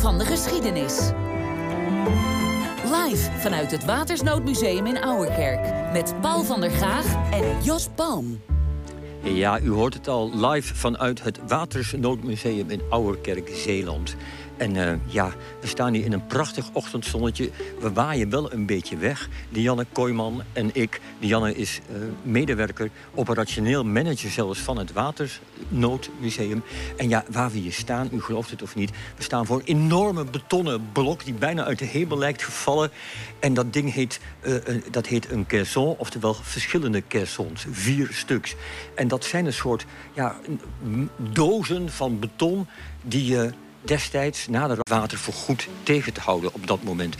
van de geschiedenis. Live vanuit het Watersnoodmuseum in Ouwerkerk. Met Paul van der Gaag en Jos Palm. Ja, u hoort het al live vanuit het Watersnoodmuseum in Ouwerkerk, Zeeland. En uh, ja, we staan hier in een prachtig ochtendzonnetje. We waaien wel een beetje weg. Dianne Kooijman en ik. Dianne is uh, medewerker, operationeel manager zelfs van het Watersnoodmuseum. En ja, waar we hier staan, u gelooft het of niet... we staan voor een enorme betonnen blok die bijna uit de hemel lijkt gevallen. En dat ding heet, uh, dat heet een caisson, oftewel verschillende caissons. Vier stuks. En dat zijn een soort ja, dozen van beton die je destijds nader water voor goed tegen te houden op dat moment.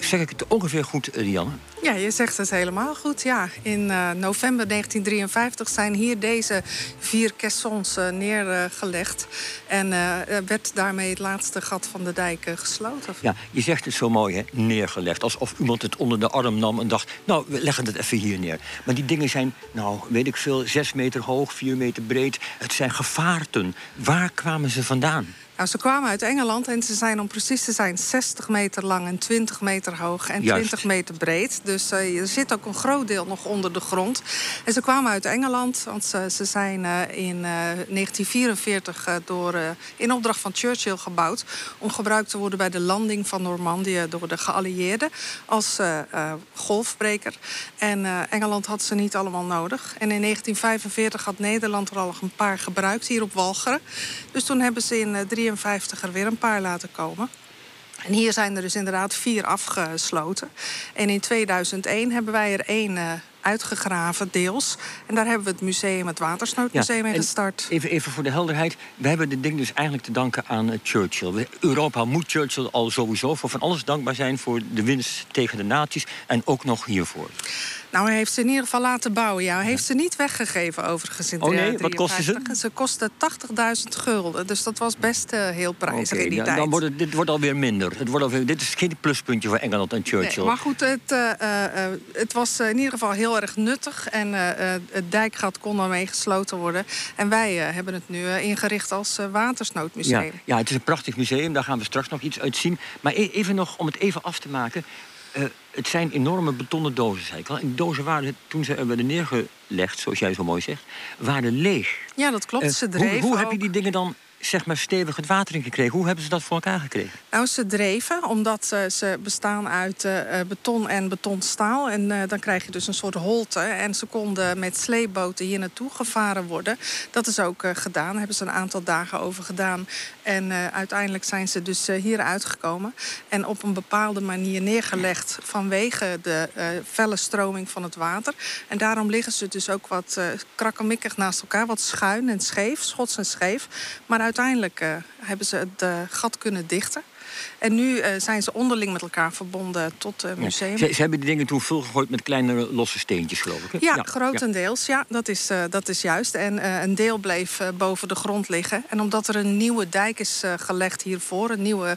Zeg ik het ongeveer goed, Rianne? Ja, je zegt het helemaal goed. Ja. In uh, november 1953 zijn hier deze vier caissons uh, neergelegd. En werd daarmee het laatste gat van de dijk gesloten. Ja, je zegt het zo mooi, hè? neergelegd. Alsof iemand het onder de arm nam en dacht... nou, we leggen het even hier neer. Maar die dingen zijn, nou, weet ik veel... zes meter hoog, vier meter breed. Het zijn gevaarten. Waar kwamen ze vandaan? Nou, ze kwamen uit Engeland en ze zijn om precies te zijn 60 meter lang en 20 meter hoog en Juist. 20 meter breed. Dus uh, er zit ook een groot deel nog onder de grond. En ze kwamen uit Engeland, want ze, ze zijn uh, in uh, 1944 door, in opdracht van Churchill gebouwd. Om gebruikt te worden bij de landing van Normandië door de geallieerden als golfbreker. En Engeland had ze niet allemaal nodig. En in 1945 had Nederland er al een paar gebruikt hier op Walcheren. Dus toen hebben ze in 53 er weer een paar laten komen. En hier zijn er dus inderdaad vier afgesloten. En in 2001 hebben wij er één uh, uitgegraven, deels. En daar hebben we het museum, het Watersnoodmuseum, ja, in gestart. Even, even voor de helderheid. We hebben dit ding dus eigenlijk te danken aan uh, Churchill. Europa moet Churchill al sowieso voor van alles dankbaar zijn... voor de winst tegen de naties en ook nog hiervoor. Nou, hij heeft ze in ieder geval laten bouwen. Ja. Hij heeft ze niet weggegeven overigens in Oh nee, wat kostte ze? Ze kostten 80.000 gulden. Dus dat was best uh, heel prijzig okay, in die dan, tijd. Dan wordt het, dit wordt alweer minder. Het wordt alweer, dit is geen pluspuntje voor Engeland en Churchill. Nee, maar goed, het, uh, uh, het was in ieder geval heel erg nuttig. En het dijkgat kon daarmee gesloten worden. En wij hebben het nu ingericht als watersnoodmuseum. Ja, ja, het is een prachtig museum. Daar gaan we straks nog iets uit zien. Maar e even nog, om het even af te maken... Uh, het zijn enorme betonnen dozen, zei ik al. En die dozen waren, toen ze er werden neergelegd, zoals jij zo mooi zegt, waren leeg. Ja, dat klopt. Uh, ze dreven hoe, heb je die dingen dan zeg maar stevig het water in gekregen. Hoe hebben ze dat voor elkaar gekregen? Nou, ze dreven, omdat uh, ze bestaan uit uh, beton en betonstaal. En dan krijg je dus een soort holte. En ze konden met sleepboten hier naartoe gevaren worden. Dat is ook gedaan. Daar hebben ze een aantal dagen over gedaan. En uiteindelijk zijn ze dus hier uitgekomen. En op een bepaalde manier neergelegd vanwege de felle stroming van het water. En daarom liggen ze dus ook wat krakkemikkig naast elkaar. Wat schuin en scheef, schots en scheef. Maar uiteindelijk uh, hebben ze het uh, gat kunnen dichten. En nu uh, zijn ze onderling met elkaar verbonden tot het museum. Ja. Ze, ze, hebben die dingen toen volgegooid met kleine losse steentjes, geloof ik. Ja, ja, grotendeels. Ja, dat, is, uh, dat is juist. En uh, een deel bleef boven de grond liggen. En omdat er een nieuwe dijk is gelegd hiervoor, een nieuwe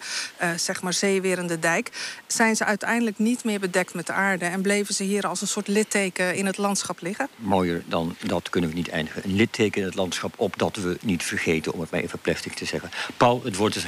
zeg maar zeewerende dijk, zijn ze uiteindelijk niet meer bedekt met de aarde. En bleven ze hier als een soort litteken in het landschap liggen. Mooier dan dat kunnen we niet eindigen. Een litteken in het landschap, opdat we niet vergeten, om het maar even plastic te zeggen. Paul, het woord is